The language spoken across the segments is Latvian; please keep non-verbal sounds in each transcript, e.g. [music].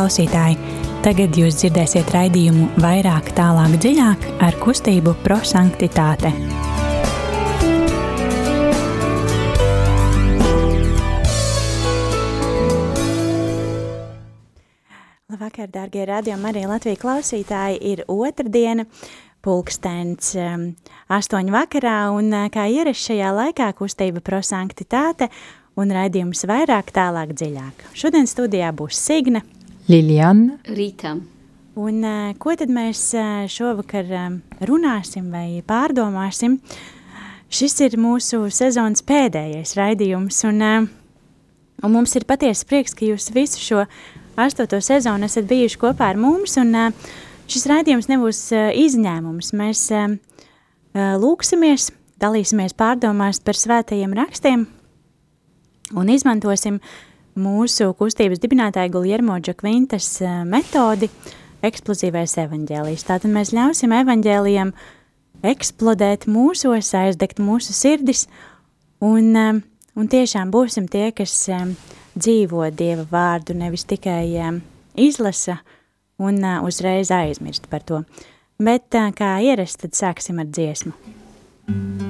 Klausītāji, tagad jūs dzirdēsiet raidījumu vairāk, tālāk, dziļāk ar kustību prosanktitāte. Labvakar, dārgie radiokamā arī Latvijas klausītāji. Ir otrdiena, pulkstens um, astoņu vakarā, un uh, kā ierasts šajā laikā kustība prosanktitāte un raidījums vairāk, tālāk, dziļāk. Šodien studijā būs Signe, Liljana, Rīta. Un uh, ko tad mēs uh, šovakar runāsim vai pārdomāsim? Šis ir mūsu sezonas pēdējais raidījums, un, uh, un mums ir patiesa prieks, ka jūs visu šo astoto sezonu esat bijuši kopā ar mums, un uh, šis raidījums nebūs uh, izņēmums. Mēs uh, uh, lūksimies, dalīsimies pārdomās par svētajiem rakstiem, un izmantosim mūsu kustības dibinātāja Guljermo Džakvintas eh, metodi eksplozīvais evaņģēlijs. Tātad mēs ļausim evaņģēlijam eksplodēt mūsos, aizdegt mūsu sirdis, un, eh, un tiešām būsim tie, kas eh, dzīvo Dieva vārdu, nevis tikai izlasa un uzreiz aizmirst par to. Bet kā ierasts, tad sāksim ar dziesmu. Thank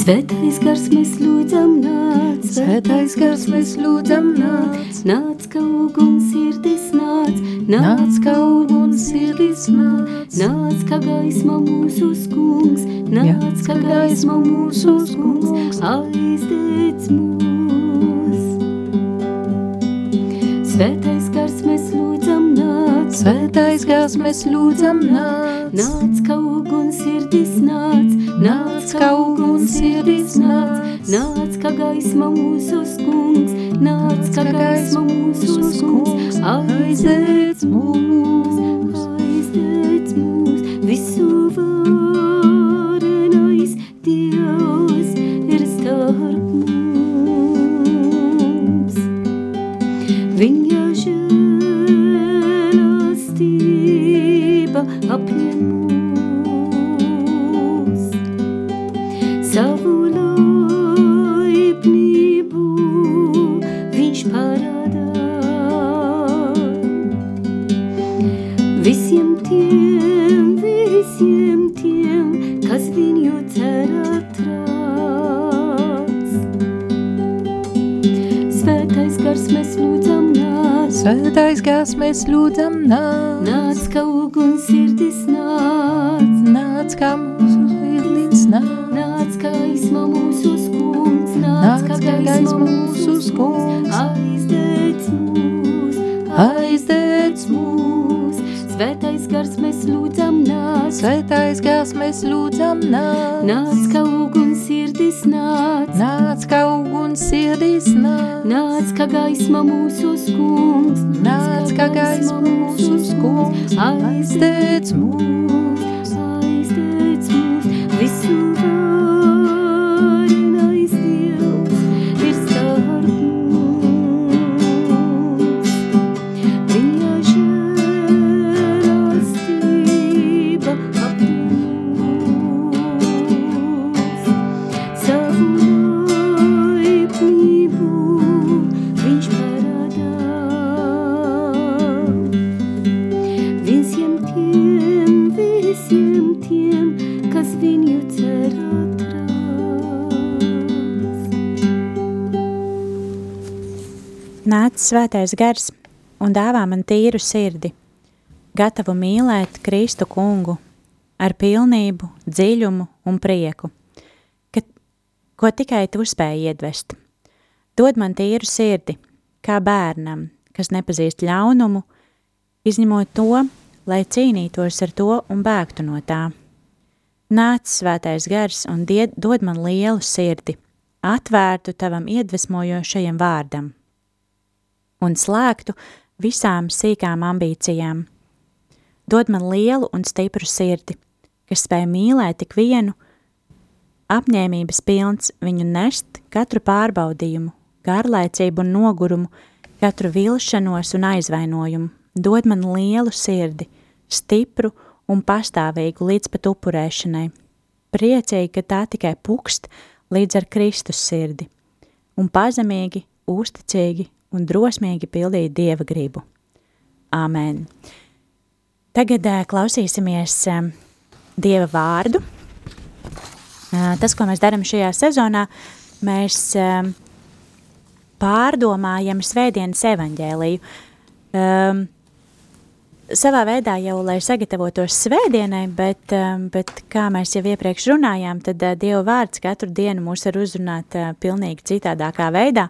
Svētais gars mēs lūdzam nāc, Svētais gars mēs lūdzam nāc, nāc kā uguns sirdis nāc, nāc kā uguns sirdis nāc, nāc kā gaisma mūsu skungs, nāc kā gaisma mūsu skungs, aizdēc mūs. Svētais Svētais gars mēs lūdzam nāc, nāc kā uguns sirdis nāc, nāc kā uguns sirdis nāc, nāc kā gaisma mūsu skungs, nāc kā gaisma mūsu skungs, aizdēc mūs, aizdēc mūs, visu varenais Svētais gars mēs lūdzam nāc, nāc kā uguns sirdis nāc, nāc kā uguns sirdis nāc, nāc kā gaisma mūsu skungs, nāc kā gaisma mūsu skungs, aizdēc mūs, Nāc svētais gars un dāvā man tīru sirdi, gatavu mīlēt Kristu kungu ar pilnību, dziļumu un prieku, ka, ko tikai tu spēj iedvest. Dod man tīru sirdi, kā bērnam, kas nepazīst ļaunumu, izņemot to, lai cīnītos ar to un bēgtu no tā. Nāc svētais gars un died, dod man lielu sirdi, atvērtu tavam iedvesmojošajam vārdam un slēgtu visām sīkām ambīcijām. Dod man lielu un stipru sirdi, kas spēj mīlēt tik vienu, apņēmības pilns viņu nest katru pārbaudījumu, garlaicību un nogurumu, katru vilšanos un aizvainojumu. Dod man lielu sirdi, stipru un pastāvīgu līdz pat upurēšanai. Priecīgi, ka tā tikai pukst līdz ar Kristus sirdi. un pazemīgi, uzticīgi un drosmīgi pildīt Dieva gribu. Āmen! Tagad uh, klausīsimies um, Dieva vārdu. Uh, tas, ko mēs darām šajā sezonā, mēs pārdomājam svētdienas evaņģēliju. Um, savā veidā jau, lai sagatavotos svētdienai, bet, um, bet kā mēs jau iepriekš runājām, tad uh, Dieva vārds katru dienu mūs var uzrunāt uh, pilnīgi citādākā veidā,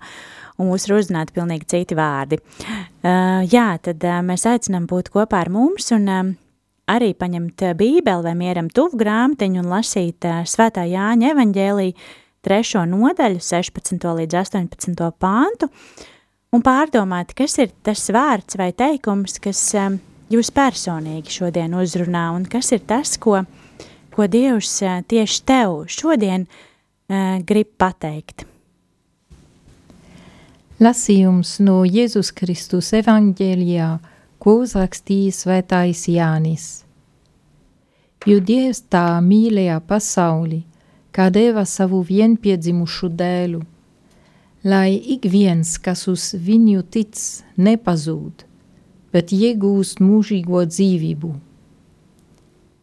un mūs var uzrunāt pilnīgi citi vārdi. Uh, jā, tad uh, mēs aicinām būt kopā ar mums un um, arī paņemt bībeli vai mieram tuvu grāmatiņu un lasīt uh, svētā Jāņa evaņģēlī trešo nodaļu, 16. līdz 18. pāntu, un pārdomāt, kas ir tas vārds vai teikums, kas um, jūs personīgi šodien uzrunā un kas ir tas, ko, ko Dievs tieši tev šodien uh, grib pateikt? Lasījums no Jēzus Kristus evaņģēlijā, ko uzrakstījis svētais Jānis. Jo Dievs tā mīlēja pasauli, kā deva savu vienpiedzimušu dēlu, lai ik viens, kas uz viņu tic, nepazūd, bet iegūst mūžīgo dzīvību.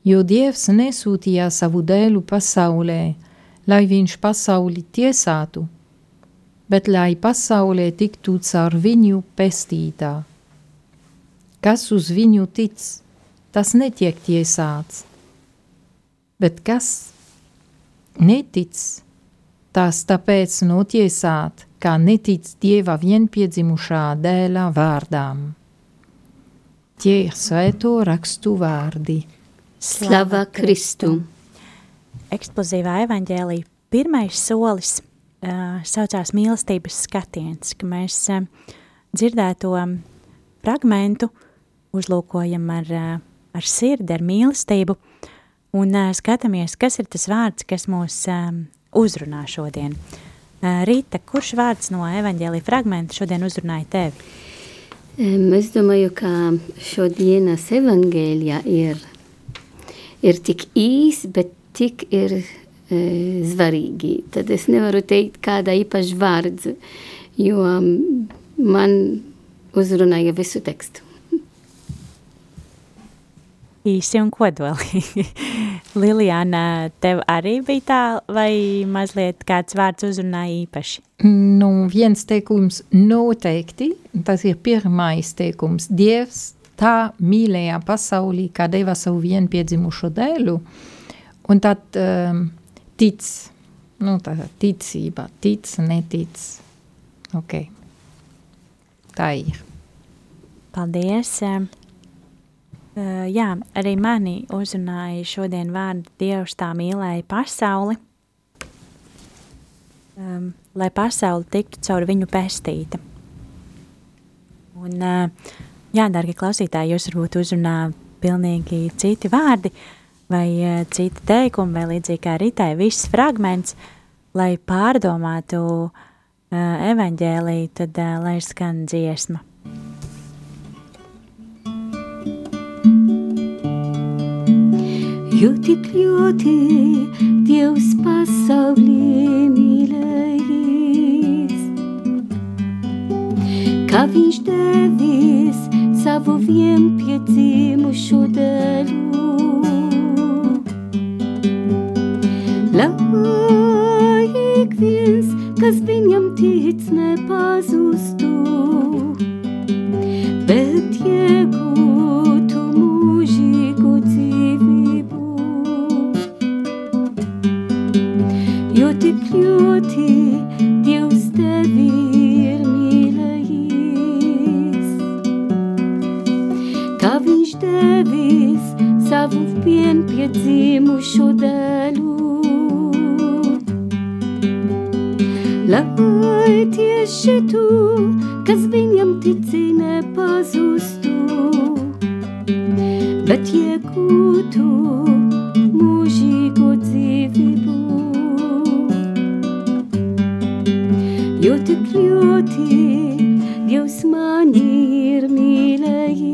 Jo Dievs nesūtīja savu dēlu pasaulē, lai viņš pasauli tiesātu, bet lai pasaulē tiktu caur viņu pestītā. Kas uz viņu tic, tas netiek tiesāts, bet kas netic, tas tāpēc notiesāt, kā netic Dieva vienpiedzimušā dēla vārdām. Tie ir svēto rakstu vārdi. Slava Kristu! Eksplozīvā evaņģēlī pirmais solis uh, saucās mīlestības skatiens, ka mēs uh, dzirdēto fragmentu uzlūkojam ar, uh, ar sirdi, ar mīlestību un uh, skatāmies, kas ir tas vārds, kas mūs um, uzrunā šodien. Uh, Rīta, kurš vārds no evaņģēlī fragmenta šodien uzrunāja tevi? Es domāju, ka šodienas evangēlijā ir, ir tik īs, bet tik ir svarīgi. Tad es nevaru teikt kāda īpaša vārds, jo man uzrunāja visu tekstu īsi un kodolīgi. [laughs] Lilijāna, tev arī bija tā, vai mazliet kāds vārds uzrunāja īpaši? Nu, viens teikums noteikti, tas ir pirmais teikums. Dievs tā mīlēja pasaulī, kā deva savu vienpiedzimušo dēlu, un tad um, tic, nu tā ticība, tic, netic. Ok. Tā ir. Paldies. Uh, jā, arī mani uzrunāja šodien vārdu Dievs tā mīlēja pasauli, um, lai pasauli tiktu caur viņu pestīta. Un, uh, jā, dārgie klausītāji, jūs varbūt uzrunā pilnīgi citi vārdi vai uh, citi teikumi, vai līdzīgi kā ritai viss fragments, lai pārdomātu uh, evaņģēlī, tad uh, lai skan dziesma. Jo tik ļoti Dievs pasaulī mīlējis, ka viņš devis savu vienpiedzimušo dēlu. Lai ik viens, kas viņam tic, nepazustu, bet iegūtu mūžīgu dzīvību. Jo tik ļoti Dievs tevi ir mīlējis, kā viņš devis savu vienpiedzimušo dēlu. Lai tieši tu, kas viņam tici, nepazustu, bet iegūtu mūžīgo dzīvību. Jo tik ļoti Dievs mani ir mīlējis,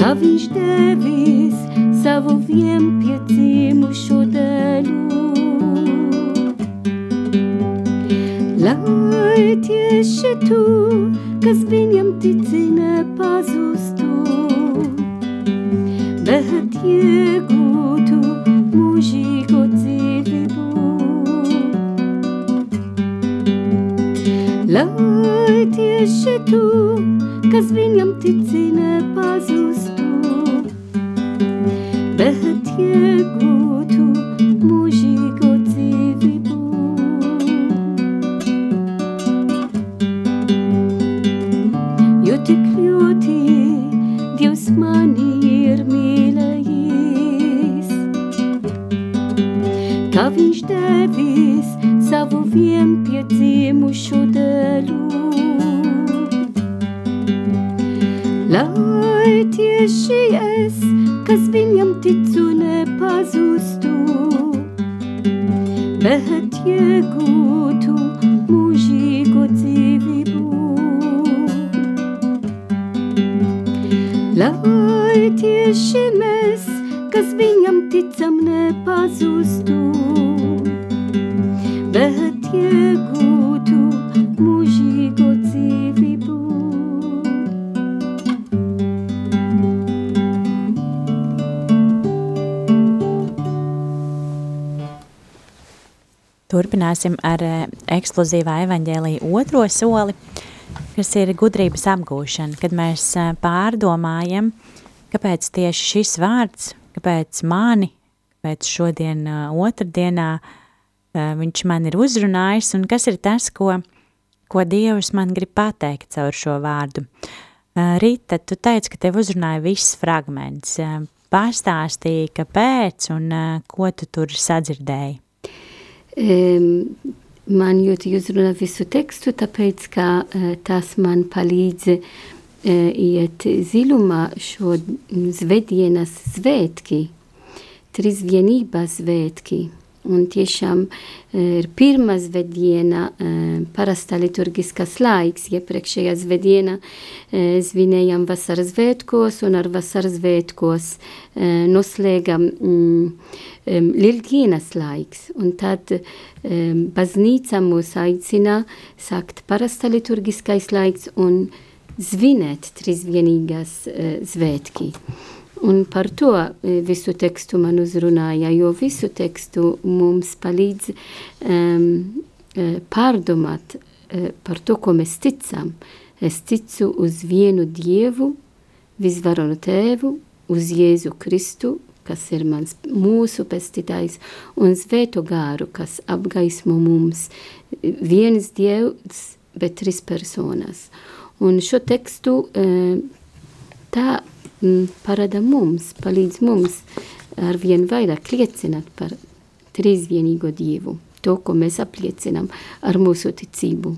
kā viņš devis savu vienpiedzimušo tieši tu, kas viņam tici nepazustu, bet iegūtu mūžīgo dzīvību. Lai tieši tu, kas viņam tici nepazustu, Turpināsim ar eh, eksplozīvā evaņģēlīja otro soli, kas ir gudrības apgūšana, kad mēs eh, pārdomājam, kāpēc tieši šis vārds, kāpēc mani, kāpēc šodien eh, otrdienā viņš man ir uzrunājis un kas ir tas, ko, ko Dievs man grib pateikt caur šo vārdu. Rita, tu teici, ka tev uzrunāja viss fragments. Pastāstīja, kāpēc un ko tu tur sadzirdēji. Um, man ļoti uzrunā visu tekstu, tāpēc, ka uh, tas man palīdz uh, iet zilumā šo svētdienas svētki, trīs vienības svētki. Un tiešām uh, ir pirmā svētdiena, uh, parastā liturgiskas laiks, iepriekšējā svētdiena uh, svinējam vasaras svētkos un ar vasaras svētkos uh, noslēgam mm, Lieldienas laiks, un tad baznīca mūs aicina sākt parasta liturgiskais laiks un zvinēt trīsvienīgās uh, svētki. Un par to uh, visu tekstu man uzrunāja, jo visu tekstu mums palīdz um, uh, pārdomāt uh, par to, ko mēs ticam. Es ticu uz vienu Dievu, visvaronu tēvu, uz Jēzu Kristu, kas ir mans mūsu pestītājs, un svēto gāru, kas apgaismo mums. Viens dievs, bet trīs personas. Un šo tekstu eh, tā parāda mums, palīdz mums ar vien vairāk liecināt par trīsvienīgo dievu, to, ko mēs apliecinām ar mūsu ticību.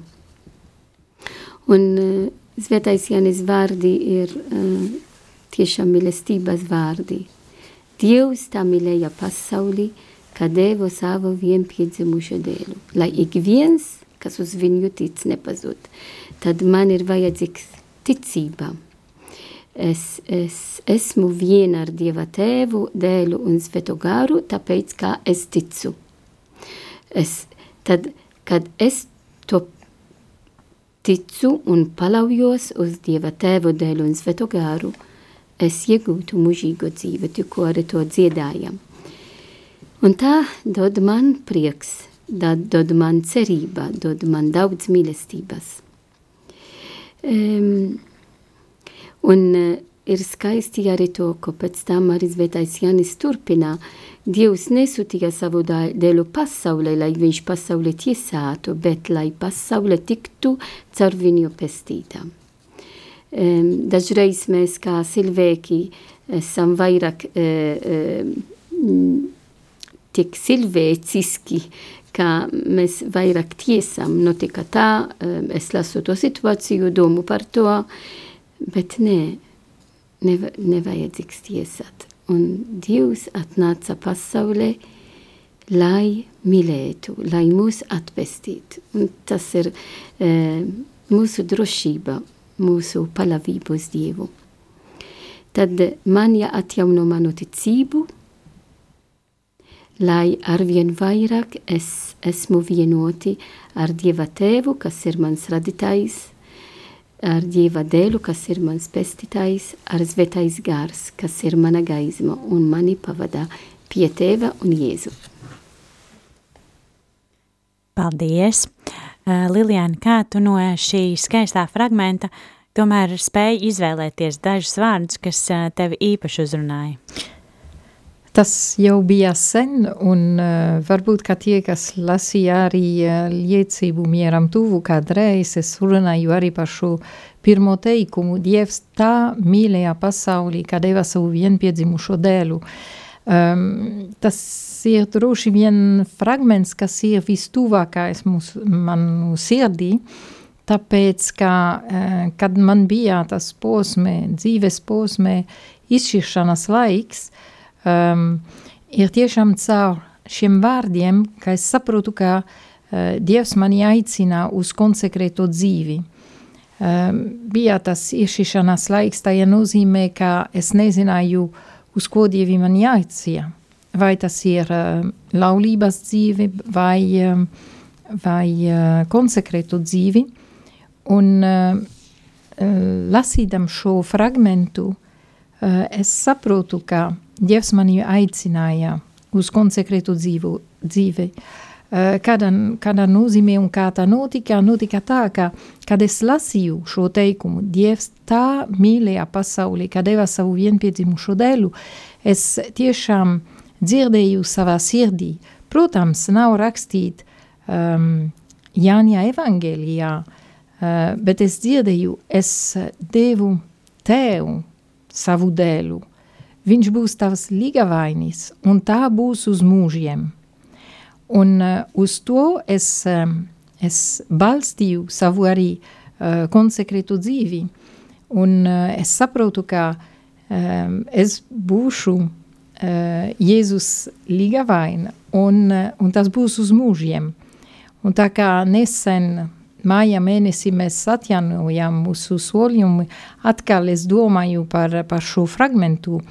Un uh, svētais Jānis vārdi ir uh, tiešām mīlestības vārdi. Dievs tā mīlēja pasauli, ka deva savu vienpiedzimušo dēlu, lai ik viens, kas uz viņu tic, nepazūd. Tad man ir vajadzīgs ticība. Es, es esmu viena ar Dieva tēvu, dēlu un sveto garu, tāpēc, kā es ticu. Es, tad, kad es to ticu un palaujos uz Dieva tēvu, dēlu un sveto garu, es iegūtu mūžīgo dzīvi, tikko arī to dziedājam. Un tā dod man prieks, dod, dod man cerība, dod man daudz mīlestības. Um, un uh, ir skaisti arī to, ka pēc tam arī svētais Janis turpina. Dievs nesūtīja savu dēlu pasaulē, lai viņš pasauli tiesātu, bet lai pasaule tiktu caur viņu pestītām. Um, dažreiz mēs kā cilvēki esam vairāk uh, uh, tik cilvēciski, ka mēs vairāk tiesam, notika tā, um, es lasu to situāciju, domu par to, bet nē, neva, nevajadzīgs tiesāt. Un Dievs atnāca pasaulē, lai mīlētu, lai mūs atpestītu. Un tas ir e, mūsu drošība, mūsu palavība uz Dievu. Tad man jāatjauno manu ticību, lai arvien vairāk es esmu vienoti ar Dieva tēvu, kas ir mans radītājs, ar Dieva dēlu, kas ir mans pestītājs, ar svētais gars, kas ir mana gaisma un mani pavadā pie tēva un Jēzu. Paldies! Uh, Lilijāna, kā tu no šī skaistā fragmenta tomēr spēji izvēlēties dažus vārdus, kas uh, tevi īpaši uzrunāja? Tas jau bija sen, un uh, varbūt, tie, kas lasīja arī uh, liecību mieram tuvu kādreiz, es runāju arī par šo pirmo teikumu, Dievs tā mīlēja pasaulī, ka deva savu vienpiedzimušo dēlu. Um, tas ir droši vien fragments, kas ir vistuvākais manu sirdī, tāpēc, ka, uh, kad man bija tas posmē, dzīves posmē, izšķiršanas laiks, uh, um, ir tiešām caur šiem vārdiem, ka es saprotu, ka uh, Dievs mani aicina uz konsekrēto dzīvi. Um, bija tas iešķiršanās laiks, tā nozīmē, ka es nezināju, uz ko Dievi mani aicina. Vai tas ir uh, laulības dzīve vai, uh, vai uh, konsekrētu dzīvi. Un uh, uh, lasīdam šo fragmentu, uh, es saprotu, ka Dievs mani aicināja uz konsekrētu dzīvu, dzīvi. Uh, kādā, kādā nozīmē un kā tā notika, notika tā, ka, kad es lasīju šo teikumu, Dievs tā mīlēja pasauli, ka deva savu vienpiedzimušo dēlu, es tiešām dzirdēju savā sirdī. Protams, nav rakstīt um, Jāņa evangelijā, uh, bet es dzirdēju, es devu tev savu dēlu, viņš būs tavs ligavainis, un tā būs uz mūžiem. Un uh, uz to es, um, es balstīju savu arī uh, konsekrētu dzīvi, un uh, es saprotu, ka um, es būšu uh, Jēzus ligavaina, un, uh, un tas būs uz mūžiem. Un tā kā nesen māja mēnesī mēs atjaunojam mūsu solījumu, atkal es domāju par, par šo fragmentu,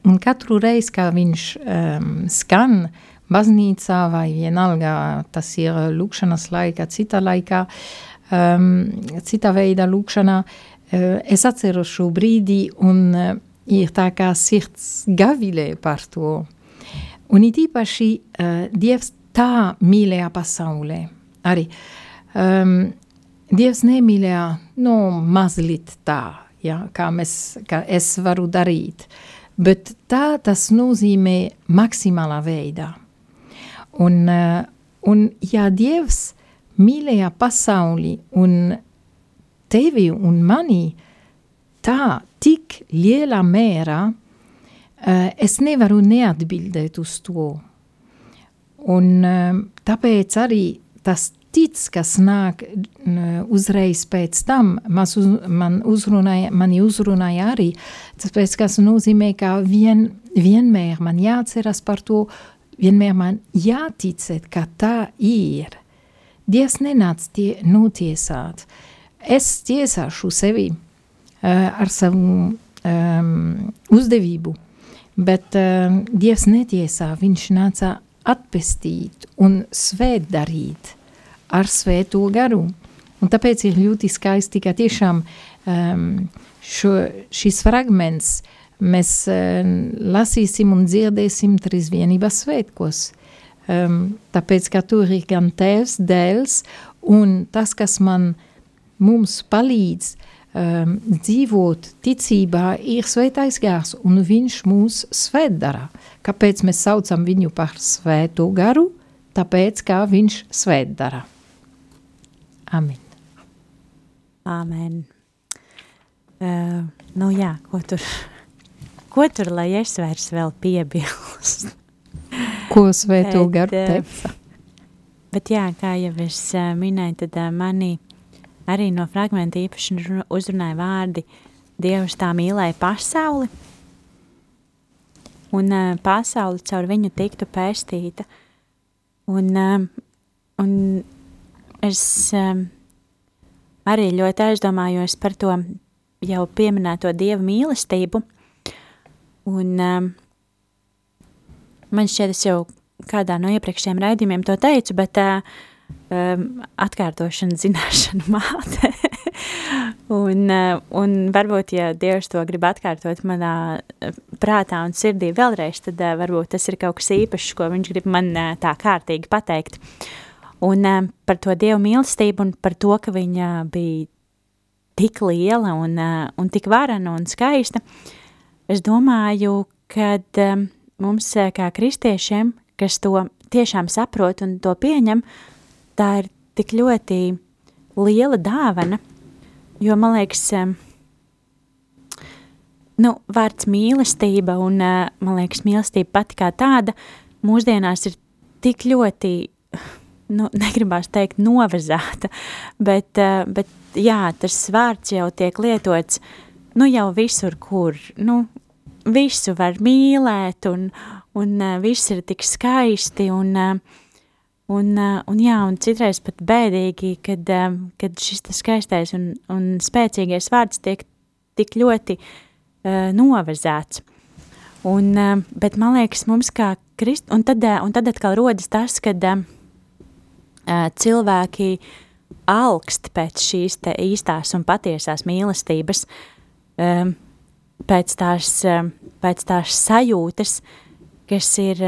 Un katru reizi, kad viņš um, skan baznīcā vai vienalga tas ir lūkšanas laika, cita laikā, um, cita veida lūkšanā, uh, es atceros šo brīdi un uh, ir tā kā sirds gavilē par to. Un it īpaši uh, Dievs tā mīlēja pasaulē. Arī um, Dievs nemīlēja no mazliet tā, ja, kā, mēs, kā es varu darīt. Uh, bet tā tas nozīmē maksimālā veidā. Un, uh, un ja Dievs mīlēja pasauli un tevi un mani tā tik lielā mērā, uh, es nevaru neatbildēt uz to. Un uh, tāpēc arī tas tic, kas nāk uzreiz pēc tam, uz, man uzrunāja, mani uzrunāja arī, tāpēc, kas nozīmē, ka vien, vienmēr man jāceras par to, vienmēr man jāticēt, ka tā ir. Dievs nenāc tie notiesāt. Es tiesāšu sevi uh, ar savu um, uzdevību, bet uh, Dievs netiesā, viņš nāca atpestīt un svēt darīt ar svēto garu. Un tāpēc ir ļoti skaisti, ka tiešām um, šo, šis fragments mēs uh, lasīsim un dzirdēsim trīs vienības svētkos. Um, tāpēc, ka tur ir gan tēvs, dēls, un tas, kas man mums palīdz um, dzīvot ticībā, ir svētais gars, un viņš mūs svētdara. Kāpēc mēs saucam viņu par svēto garu? Tāpēc, kā viņš svētdara. Amen. Amen. Uh, nu jā, ko tur, [laughs] ko tur, lai es vairs vēl piebilst? Ko svēto garu uh, teica? Bet jā, kā jau es uh, minēju, tad uh, mani arī no fragmenta īpaši uzrunāja vārdi Dievs tā mīlēja pasauli, un uh, pasauli caur viņu tiktu pēstīta. Un, uh, un es um, arī ļoti aizdomājos par to jau pieminēto dievu mīlestību. Un, um, man šķiet, es jau kādā no iepriekšējiem raidījumiem to teicu, bet uh, um, atkārtošana zināšana [laughs] māte. un, uh, un varbūt, ja Dievs to grib atkārtot manā prātā un sirdī vēlreiz, tad uh, varbūt tas ir kaut kas īpašs, ko viņš grib man uh, tā kārtīgi pateikt. Un uh, par to Dievu mīlestību un par to, ka viņa bija tik liela un, uh, un tik varana un skaista, es domāju, ka um, mums kā kristiešiem, kas to tiešām saprot un to pieņem, tā ir tik ļoti liela dāvana, jo, man liekas, nu, vārds mīlestība un, man liekas, mīlestība pati kā tāda mūsdienās ir tik ļoti, nu, [laughs] negribās teikt novazāta, bet, bet jā, tas vārds jau tiek lietots, nu, jau visur, kur, nu, visu var mīlēt un, un uh, viss ir tik skaisti un, uh, un, un, jā, un citreiz pat bēdīgi, kad, kad šis skaistais un, un spēcīgais vārds tiek tik ļoti uh, novezēts. Un, uh, bet man liekas, mums kā krist, un tad, uh, un tad atkal rodas tas, kad uh, cilvēki alkst pēc šīs īstās un patiesās mīlestības, um, pēc tās, pēc tās sajūtas, kas ir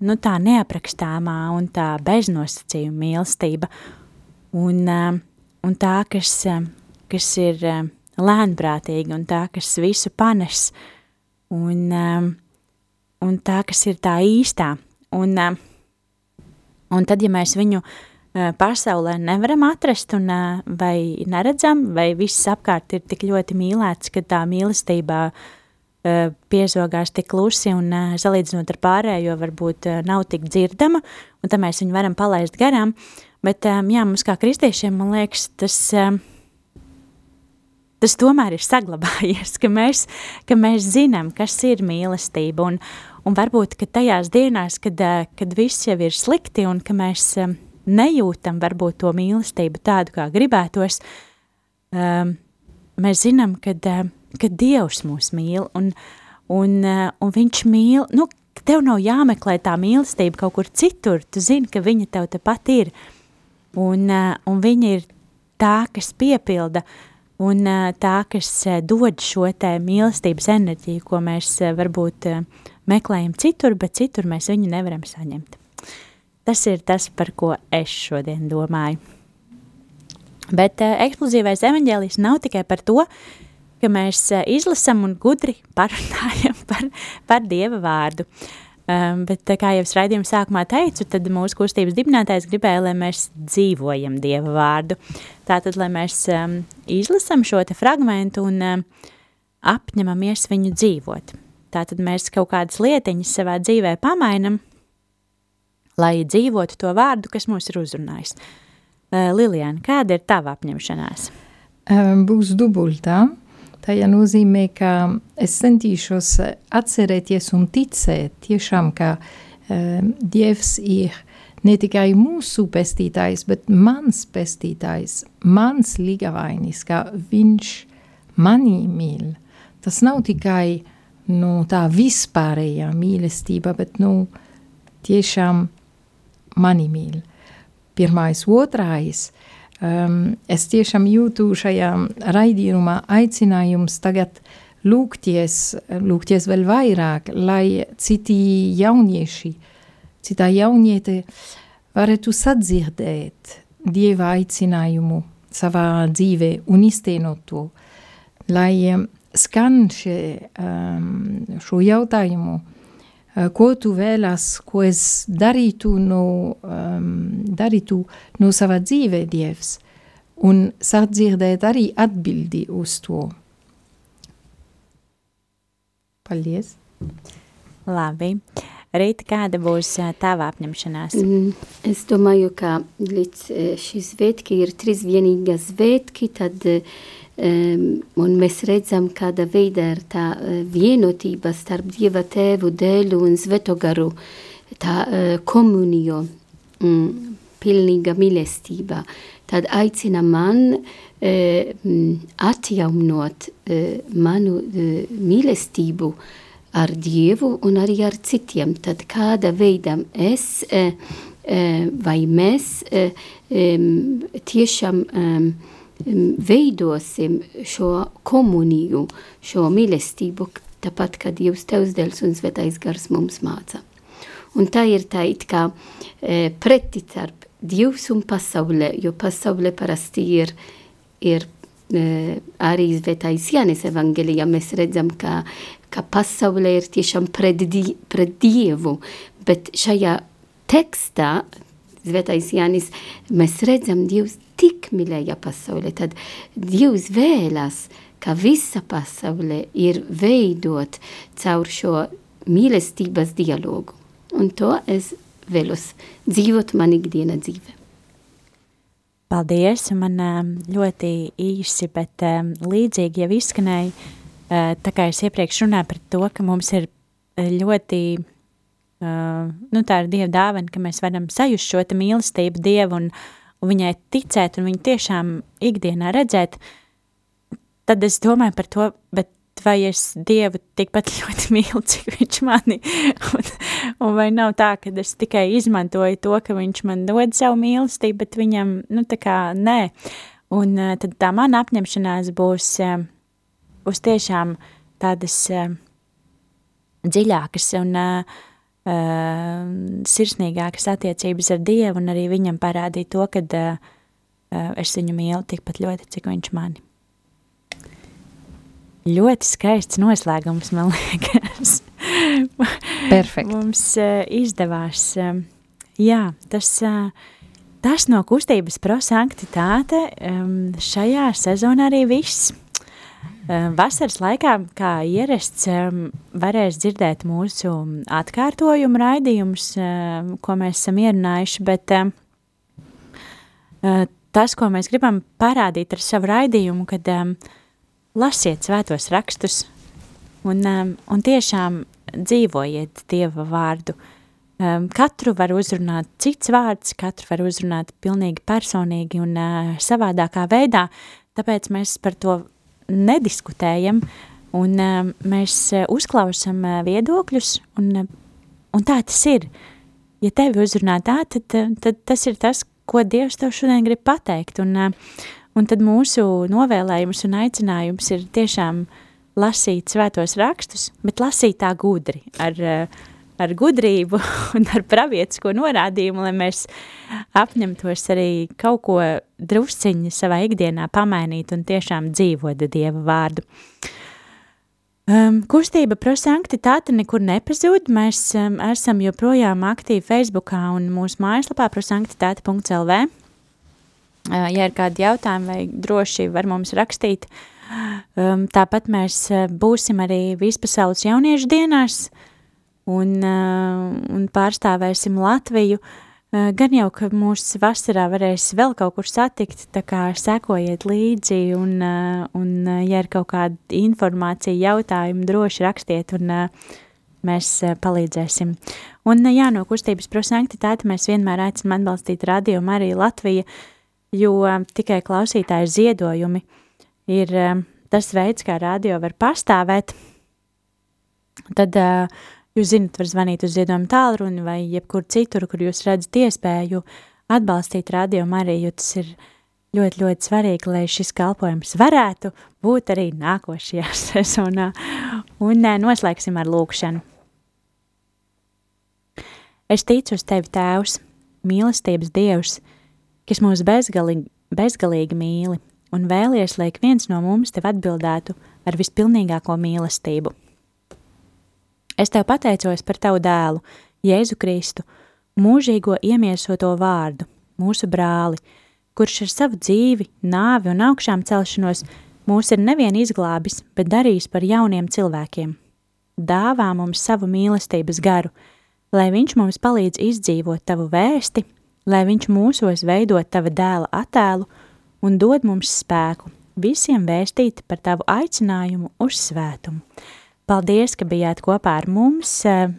nu, tā neaprakstāmā un tā beznosacījuma mīlestība, un, un tā, kas, kas ir lēnprātīga, un tā, kas visu panes, un, un tā, kas ir tā īstā. Un, un tad, ja mēs viņu pasaulē nevaram atrast un vai neredzam, vai viss apkārt ir tik ļoti mīlēts, ka tā mīlestībā piezogās tik klusi un salīdzinot ar pārējo varbūt nav tik dzirdama, un tad mēs viņu varam palaist garām, bet jā, mums kā kristiešiem, man liekas, tas, tas tomēr ir saglabājies, ka mēs, ka mēs zinām, kas ir mīlestība, un, un varbūt, ka tajās dienās, kad, kad viss jau ir slikti un ka mēs nejūtam varbūt to mīlestību tādu, kā gribētos, mēs zinām, kad ka Dievs mūs mīl, un, un, eh, un viņš mīl, nu, tev nav jāmeklē tā mīlestība kaut kur citur, tu zini, ka viņa tev tepat ir, un, eh, un viņa ir tā, kas piepilda, un eh, tā, kas dod šo te mīlestības enerģiju, ko mēs varbūt meklējam citur, bet citur mēs viņu nevaram saņemt. Tas ir tas, par ko es šodien domāju. Bet uh, eksplozīvais evaņģēlijs nav tikai par to, ka mēs eh, izlasam un gudri parunājam [laughs] par, par Dieva vārdu. Um, bet, kā jau es raidījuma sākumā teicu, tad mūsu kustības dibinātājs gribēja, lai mēs dzīvojam Dieva vārdu. Tātad, lai mēs um, izlasam šo te fragmentu un um, apņemamies viņu dzīvot. Tātad mēs kaut kādas lietiņas savā dzīvē pamainam, lai dzīvotu to vārdu, kas mūs ir uzrunājis. Liliana, kāda ir tava apņemšanās? Būs dubultā. Tajā nozīmē, ka es centīšos atcerēties un ticēt tiešām, ka um, Dievs ir ne tikai mūsu pestītājs, bet mans pestītājs, mans līgavainis, ka viņš mani mīl. Tas nav tikai nu, tā vispārējā mīlestība, bet nu, tiešām mani mīl. Pirmais, otrais – um, es tiešām jūtu šajā raidījumā aicinājums tagad lūgties, lūgties vēl vairāk, lai citi jaunieši, citā jauniete varētu sadzirdēt Dieva aicinājumu savā dzīvē un iztenot to, lai skan še, um, šo jautājumu, ko tu vēlas, ko es darītu no, um, darītu no sava dzīve Dievs, un sadzirdēt arī atbildi uz to. Paldies! Labi. Rīta, kāda būs tava apņemšanās? Mm, es domāju, ka līdz šī svētki ir trīs vienīga svētki, tad um, un mēs redzam, kāda veida ir tā vienotība starp Dieva tēvu, dēlu un svēto garu, tā uh, komunio. Mm, pilnīga mīlestība. Tad aicina man e, atjaunot e, manu e, mīlestību ar Dievu un arī ar citiem. Tad kāda veidam es e, e, vai mēs e, tiešām veidosim šo komuniju, šo mīlestību, tāpat kā Dievs tevs dēls un svētais gars mums māca. Un tā ir tā it kā e, preti starp Dievs un pasaulē, jo pasaulē parasti ir, ir e, arī svētais Jānis evangelijā mēs redzam, ka, ka pasaulē ir tiešām pret, di, pret Dievu, bet šajā tekstā Svētais Jānis, mēs redzam, Dievs tik mīlēja pasauli, tad Dievs vēlas, ka visa pasaule ir veidot caur šo mīlestības dialogu. Un to es vēlos dzīvot man ikdiena dzīve. Paldies, man um, ļoti īsi, bet um, līdzīgi jau izskanēja, uh, tā kā es iepriekš runāju par to, ka mums ir uh, ļoti Uh, nu, tā ir Dieva dāvana, ka mēs varam sajust šo mīlestību Dievu un, un viņai ticēt un viņu tiešām ikdienā redzēt, tad es domāju par to, bet vai es Dievu tikpat ļoti [laughs] mīlu, cik viņš mani, un, un vai nav tā, ka es tikai izmantoju to, ka viņš man dod savu mīlestību, bet viņam, nu, tā kā nē. Un uh, tad tā mana apņemšanās būs, uh, būs tiešām tādas uh, dziļākas un uh, sirsnīgākas attiecības ar Dievu un arī viņam parādīt to, ka uh, uh, es viņu mīlu tikpat ļoti, cik viņš mani. Ļoti skaists noslēgums, man liekas. [laughs] Perfekt. Mums uh, izdevās. Uh, jā, tas, uh, tas no kustības prosanktitāte um, šajā sezonā arī viss. Vasaras laikā, kā ierasts, varēs dzirdēt mūsu atkārtojumu raidījumus, ko mēs esam ierunājuši, bet tas, ko mēs gribam parādīt ar savu raidījumu, kad lasiet svētos rakstus un, un tiešām dzīvojiet Dieva vārdu. Katru var uzrunāt cits vārds, katru var uzrunāt pilnīgi personīgi un savādākā veidā, tāpēc mēs par to nediskutējam, un uh, mēs uh, uzklausām uh, viedokļus, un, un tā tas ir. Ja tevi uzrunā tā, tad, tad tas ir tas, ko Dievs tev šodien grib pateikt, un, un tad mūsu novēlējums un aicinājums ir tiešām lasīt svētos rakstus, bet lasīt tā gudri, ar uh, ar gudrību [laughs] un ar pravietisko norādījumu, lai mēs apņemtos arī kaut ko drusciņi savā ikdienā pamainīt un tiešām dzīvot Dieva vārdu. Um, kustība prosanktitāte nekur nepazūd, mēs um, esam joprojām aktīvi Facebookā un mūsu mājaslapā prosanktitāte.lv. Uh, ja ir kādi jautājumi vai droši var mums rakstīt, um, tāpat mēs būsim arī Vispasaules jauniešu dienās, uh, un, uh, un pārstāvēsim Latviju. Uh, gan jau, ka mūsu vasarā varēs vēl kaut kur satikt, tā kā sekojiet līdzi, un, uh, un ja ir kaut kāda informācija, jautājumi, droši rakstiet, un mēs palīdzēsim. Un jā, no kustības prosanktitāte mēs vienmēr aicinām atbalstīt radio Mariju Latviju, jo tikai klausītāju ziedojumi ir tas veids, kā radio var pastāvēt. Tad uh, Jūs zinat, var zvanīt uz ziedojumu tālruni vai jebkur citur, kur jūs redzat iespēju atbalstīt radio Mariju, jo tas ir ļoti, ļoti svarīgi, lai šis kalpojums varētu būt arī nākošajā [laughs] sezonā. Un noslēgsim ar lūkšanu. Es ticu uz tevi, Tēvs, mīlestības Dievs, kas mūs bezgalīgi, bezgalīgi mīli un vēlies, lai viens no mums tev atbildētu ar vispilnīgāko mīlestību – Es tev pateicos par tavu dēlu, Jēzu Kristu, mūžīgo iemiesoto vārdu, mūsu brāli, kurš ar savu dzīvi, nāvi un augšām celšanos mūs ir nevien izglābis, bet darījis par jauniem cilvēkiem. Dāvā mums savu mīlestības garu, lai viņš mums palīdz izdzīvot tavu vēsti, lai viņš mūsos veidot tava dēla attēlu un dod mums spēku visiem vēstīt par tavu aicinājumu uz svētumu. Paldies, ka bijāt kopā ar mums.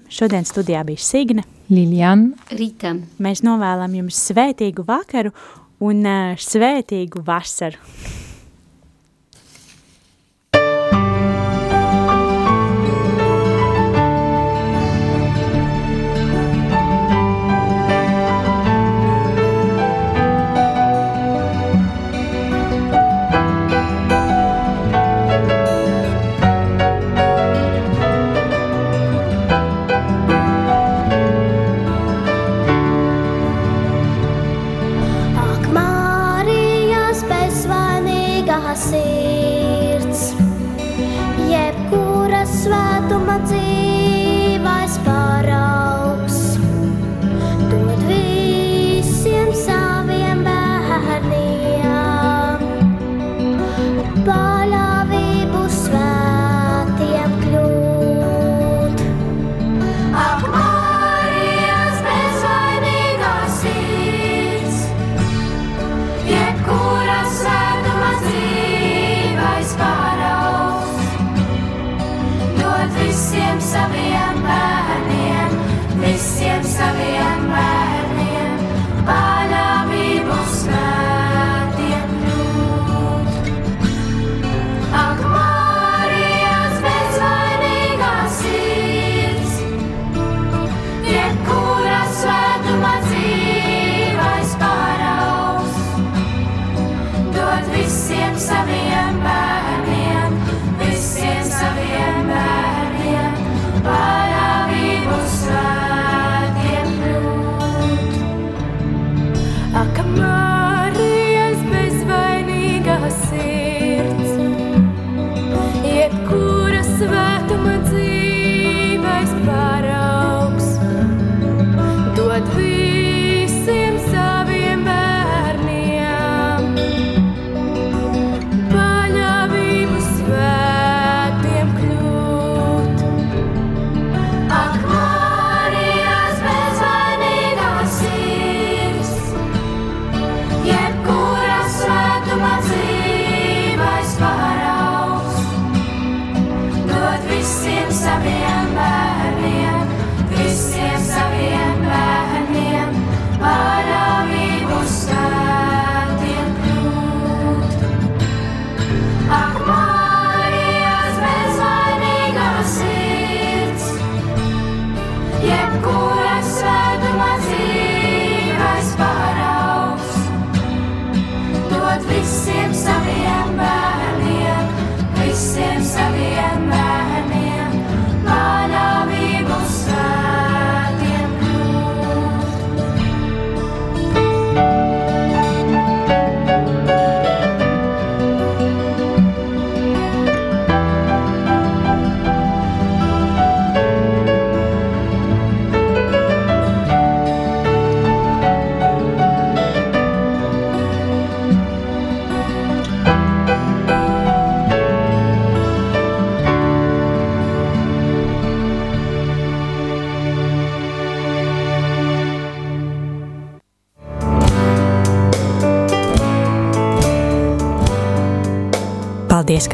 Šodien studijā bija Signe. Liljana. Rīta. Mēs novēlam jums svētīgu vakaru un svētīgu vasaru.